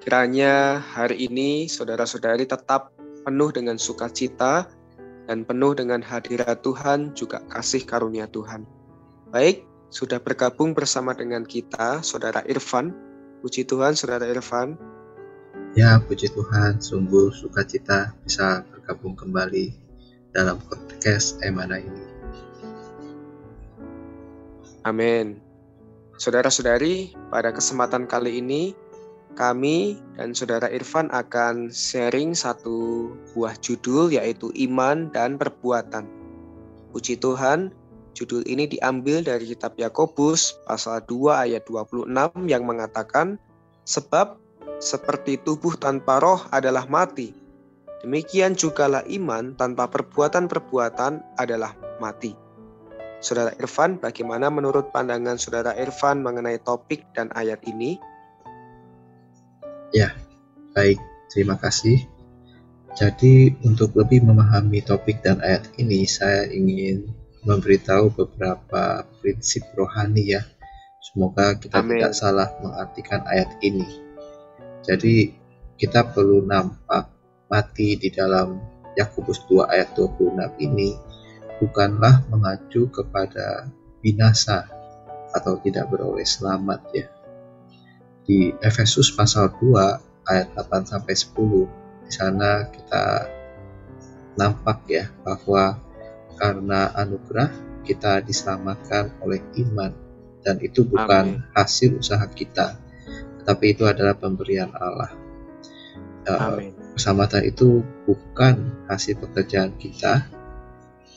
Kiranya hari ini saudara-saudari tetap penuh dengan sukacita dan penuh dengan hadirat Tuhan juga kasih karunia Tuhan. Baik, sudah bergabung bersama dengan kita Saudara Irfan. Puji Tuhan Saudara Irfan. Ya, puji Tuhan, sungguh sukacita bisa bergabung kembali dalam podcast Emana ini. Amin. Saudara-saudari, pada kesempatan kali ini kami dan saudara Irfan akan sharing satu buah judul yaitu iman dan perbuatan. Puji Tuhan, judul ini diambil dari kitab Yakobus pasal 2 ayat 26 yang mengatakan sebab seperti tubuh tanpa roh adalah mati. Demikian jugalah iman tanpa perbuatan-perbuatan adalah mati. Saudara Irfan, bagaimana menurut pandangan Saudara Irfan mengenai topik dan ayat ini? Ya, baik. Terima kasih. Jadi, untuk lebih memahami topik dan ayat ini, saya ingin memberitahu beberapa prinsip rohani ya. Semoga kita Amin. tidak salah mengartikan ayat ini. Jadi, kita perlu nampak mati di dalam Yakobus 2 ayat 26 ini bukanlah mengacu kepada binasa atau tidak beroleh selamat ya di Efesus pasal 2 ayat 8 sampai 10 di sana kita nampak ya bahwa karena anugerah kita diselamatkan oleh iman dan itu bukan Amin. hasil usaha kita tetapi itu adalah pemberian Allah. Uh, keselamatan itu bukan hasil pekerjaan kita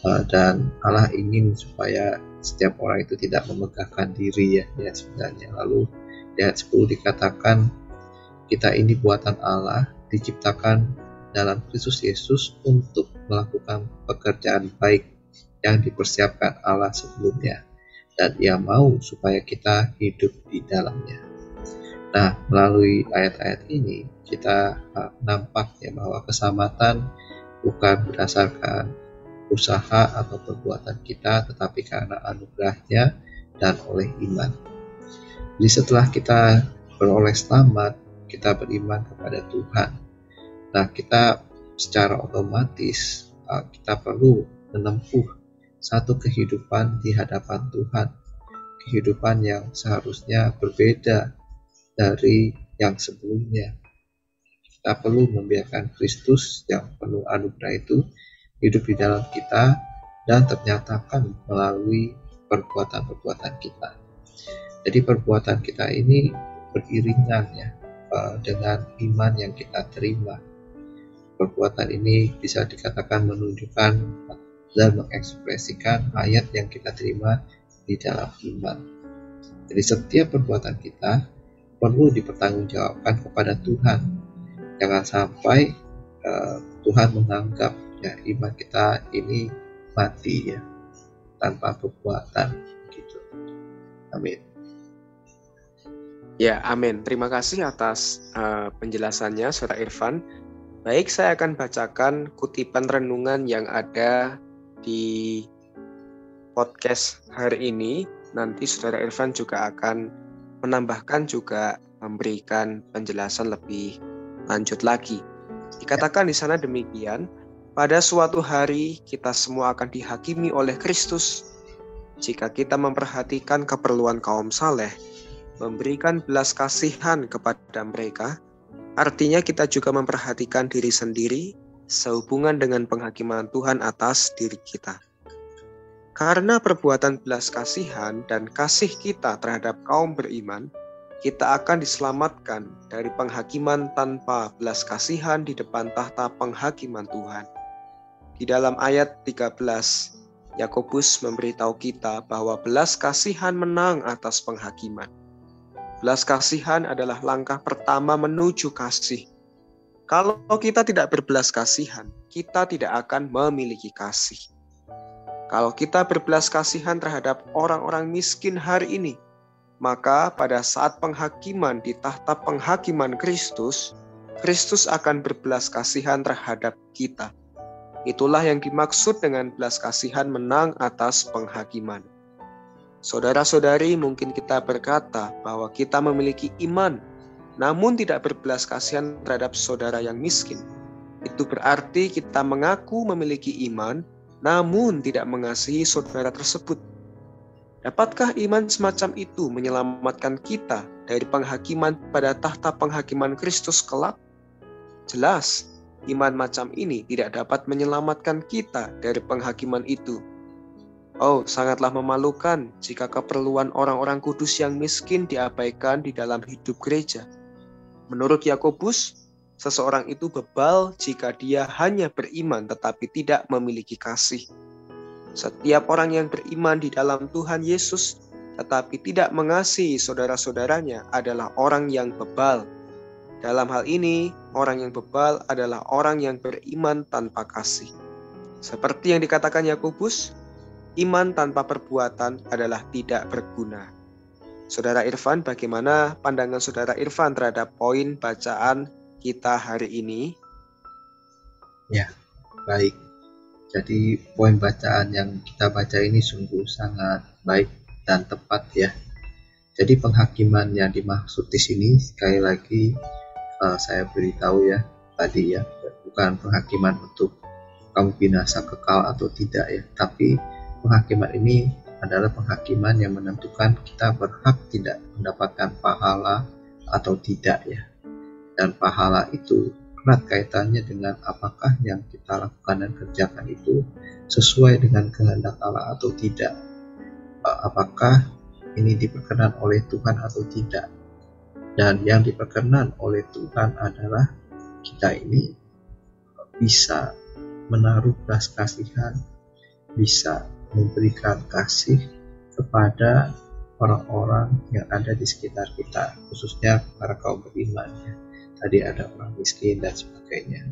uh, dan Allah ingin supaya setiap orang itu tidak memegahkan diri ya, ya sebenarnya. Lalu di ayat 10 dikatakan kita ini buatan Allah diciptakan dalam Kristus Yesus untuk melakukan pekerjaan baik yang dipersiapkan Allah sebelumnya dan ia mau supaya kita hidup di dalamnya. Nah, melalui ayat-ayat ini kita uh, nampak ya bahwa keselamatan bukan berdasarkan usaha atau perbuatan kita tetapi karena anugerahnya dan oleh iman. Jadi setelah kita beroleh selamat, kita beriman kepada Tuhan. Nah, kita secara otomatis uh, kita perlu menempuh satu kehidupan di hadapan Tuhan. Kehidupan yang seharusnya berbeda dari yang sebelumnya. Kita perlu membiarkan Kristus yang penuh anugerah itu hidup di dalam kita dan ternyatakan melalui perbuatan-perbuatan kita. Jadi perbuatan kita ini beriringan ya eh, dengan iman yang kita terima. Perbuatan ini bisa dikatakan menunjukkan dan mengekspresikan ayat yang kita terima di dalam iman. Jadi setiap perbuatan kita perlu dipertanggungjawabkan kepada Tuhan. Jangan sampai uh, Tuhan menganggap ya iman kita ini mati ya tanpa perbuatan gitu. Amin. Ya, amin. Terima kasih atas uh, penjelasannya, Saudara Irfan. Baik, saya akan bacakan kutipan renungan yang ada di podcast hari ini. Nanti Saudara Irfan juga akan menambahkan juga memberikan penjelasan lebih lanjut lagi. Dikatakan di sana demikian, pada suatu hari kita semua akan dihakimi oleh Kristus. Jika kita memperhatikan keperluan kaum saleh, memberikan belas kasihan kepada mereka, artinya kita juga memperhatikan diri sendiri sehubungan dengan penghakiman Tuhan atas diri kita. Karena perbuatan belas kasihan dan kasih kita terhadap kaum beriman, kita akan diselamatkan dari penghakiman tanpa belas kasihan di depan tahta penghakiman Tuhan. Di dalam ayat 13, Yakobus memberitahu kita bahwa belas kasihan menang atas penghakiman. Belas kasihan adalah langkah pertama menuju kasih. Kalau kita tidak berbelas kasihan, kita tidak akan memiliki kasih. Kalau kita berbelas kasihan terhadap orang-orang miskin hari ini, maka pada saat penghakiman di tahta penghakiman Kristus, Kristus akan berbelas kasihan terhadap kita. Itulah yang dimaksud dengan belas kasihan menang atas penghakiman. Saudara-saudari, mungkin kita berkata bahwa kita memiliki iman, namun tidak berbelas kasihan terhadap saudara yang miskin. Itu berarti kita mengaku memiliki iman, namun tidak mengasihi saudara tersebut. Dapatkah iman semacam itu menyelamatkan kita dari penghakiman pada tahta penghakiman Kristus kelak? Jelas, iman macam ini tidak dapat menyelamatkan kita dari penghakiman itu. Oh, sangatlah memalukan jika keperluan orang-orang kudus yang miskin diabaikan di dalam hidup gereja. Menurut Yakobus, seseorang itu bebal jika dia hanya beriman tetapi tidak memiliki kasih. Setiap orang yang beriman di dalam Tuhan Yesus tetapi tidak mengasihi saudara-saudaranya adalah orang yang bebal. Dalam hal ini, orang yang bebal adalah orang yang beriman tanpa kasih. Seperti yang dikatakan Yakobus, iman tanpa perbuatan adalah tidak berguna. Saudara Irfan, bagaimana pandangan Saudara Irfan terhadap poin bacaan kita hari ini? Ya, baik. Jadi poin bacaan yang kita baca ini sungguh sangat baik dan tepat ya. Jadi penghakiman yang dimaksud di sini sekali lagi uh, saya beritahu ya tadi ya bukan penghakiman untuk kamu binasa kekal atau tidak ya, tapi penghakiman ini adalah penghakiman yang menentukan kita berhak tidak mendapatkan pahala atau tidak ya. Dan pahala itu erat kaitannya dengan apakah yang kita lakukan dan kerjakan itu sesuai dengan kehendak Allah atau tidak. Apakah ini diperkenan oleh Tuhan atau tidak. Dan yang diperkenan oleh Tuhan adalah kita ini bisa menaruh belas kasihan, bisa memberikan kasih kepada orang-orang yang ada di sekitar kita, khususnya para kaum beriman. Tadi ada orang miskin dan sebagainya.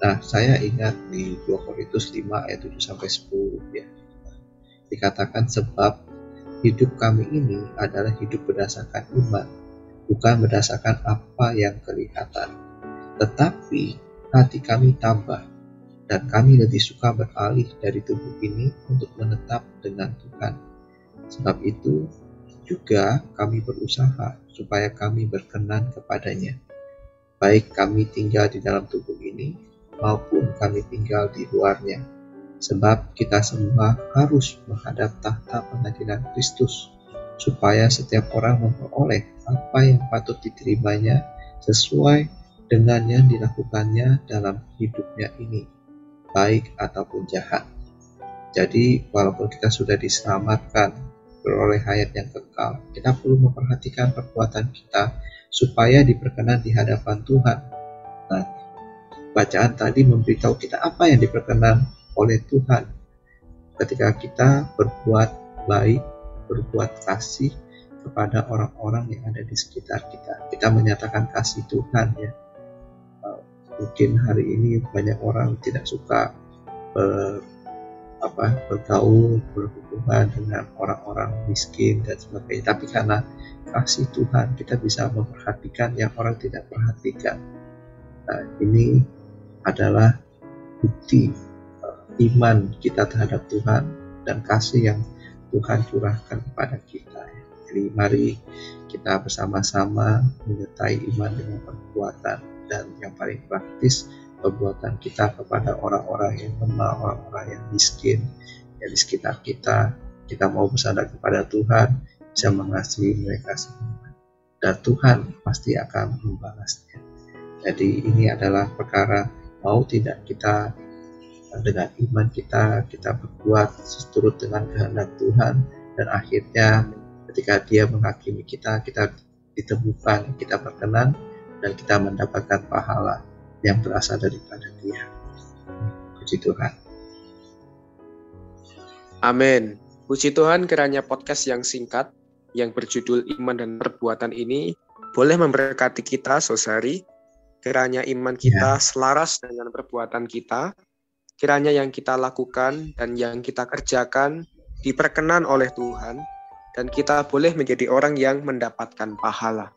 Nah, saya ingat di 2 Korintus 5 ayat 7 sampai 10 ya. Dikatakan sebab hidup kami ini adalah hidup berdasarkan iman, bukan berdasarkan apa yang kelihatan. Tetapi hati kami tambah dan kami lebih suka beralih dari tubuh ini untuk menetap dengan Tuhan. Sebab itu juga kami berusaha supaya kami berkenan kepadanya baik kami tinggal di dalam tubuh ini maupun kami tinggal di luarnya. Sebab kita semua harus menghadap tahta pengadilan Kristus, supaya setiap orang memperoleh apa yang patut diterimanya sesuai dengan yang dilakukannya dalam hidupnya ini, baik ataupun jahat. Jadi, walaupun kita sudah diselamatkan, beroleh hayat yang kekal, kita perlu memperhatikan perbuatan kita supaya diperkenan di hadapan Tuhan. Nah, bacaan tadi memberitahu kita apa yang diperkenan oleh Tuhan ketika kita berbuat baik, berbuat kasih kepada orang-orang yang ada di sekitar kita. Kita menyatakan kasih Tuhan ya. Mungkin hari ini banyak orang tidak suka ber, apa bergaul berhubungan dengan orang-orang miskin dan sebagainya tapi karena kasih Tuhan kita bisa memperhatikan yang orang tidak perhatikan. Nah, ini adalah bukti uh, iman kita terhadap Tuhan dan kasih yang Tuhan curahkan kepada kita. Jadi mari kita bersama-sama menyertai iman dengan perbuatan dan yang paling praktis perbuatan kita kepada orang-orang yang lemah, orang-orang yang miskin yang di sekitar kita. Kita mau bersandar kepada Tuhan, bisa mengasihi mereka semua. Dan Tuhan pasti akan membalasnya. Jadi ini adalah perkara mau tidak kita dengan iman kita kita berbuat seturut dengan kehendak Tuhan dan akhirnya ketika dia menghakimi kita kita ditemukan kita berkenan dan kita mendapatkan pahala yang berasal daripada dia puji Tuhan Amin Puji Tuhan kiranya podcast yang singkat yang berjudul Iman dan Perbuatan ini boleh memberkati kita, Sosari. Kiranya iman kita selaras dengan perbuatan kita. Kiranya yang kita lakukan dan yang kita kerjakan diperkenan oleh Tuhan dan kita boleh menjadi orang yang mendapatkan pahala.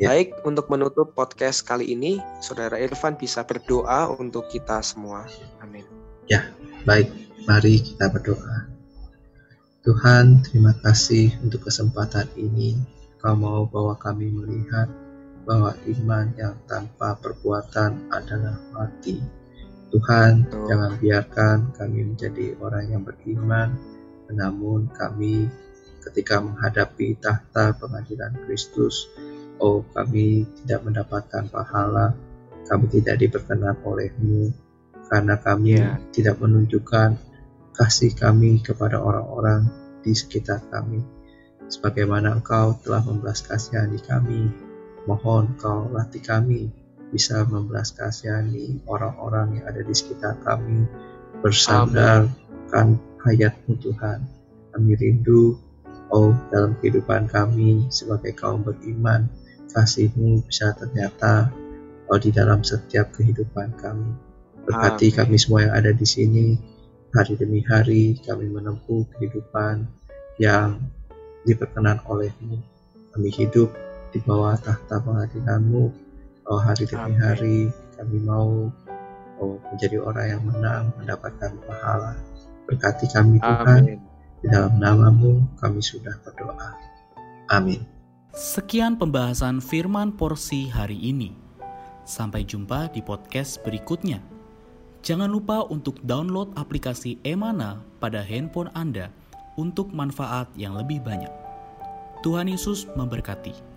Ya. Baik, untuk menutup podcast kali ini, Saudara Irfan bisa berdoa untuk kita semua. Amin. Ya, baik. Mari kita berdoa. Tuhan, terima kasih untuk kesempatan ini. Kau mau bawa kami melihat bahwa iman yang tanpa perbuatan adalah mati. Tuhan, jangan biarkan kami menjadi orang yang beriman, namun kami ketika menghadapi tahta pengadilan Kristus, oh kami tidak mendapatkan pahala, kami tidak diperkenan olehmu, karena kami yeah. tidak menunjukkan kasih kami kepada orang-orang di sekitar kami. Sebagaimana Engkau telah membelas kasihani kami, Mohon kau latih kami bisa membelas kasihani orang-orang yang ada di sekitar kami, bersandarkan hayatmu Tuhan. Kami rindu, oh dalam kehidupan kami sebagai kaum beriman, kasihmu bisa ternyata oh di dalam setiap kehidupan kami. Berkati Amin. kami semua yang ada di sini, hari demi hari kami menempuh kehidupan yang diperkenan olehmu. Kami hidup di bawah tahta pengadilanmu oh, hari demi hari kami mau oh, menjadi orang yang menang mendapatkan pahala berkati kami Tuhan Amin. di dalam namamu kami sudah berdoa Amin Sekian pembahasan firman porsi hari ini. Sampai jumpa di podcast berikutnya. Jangan lupa untuk download aplikasi Emana pada handphone Anda untuk manfaat yang lebih banyak. Tuhan Yesus memberkati.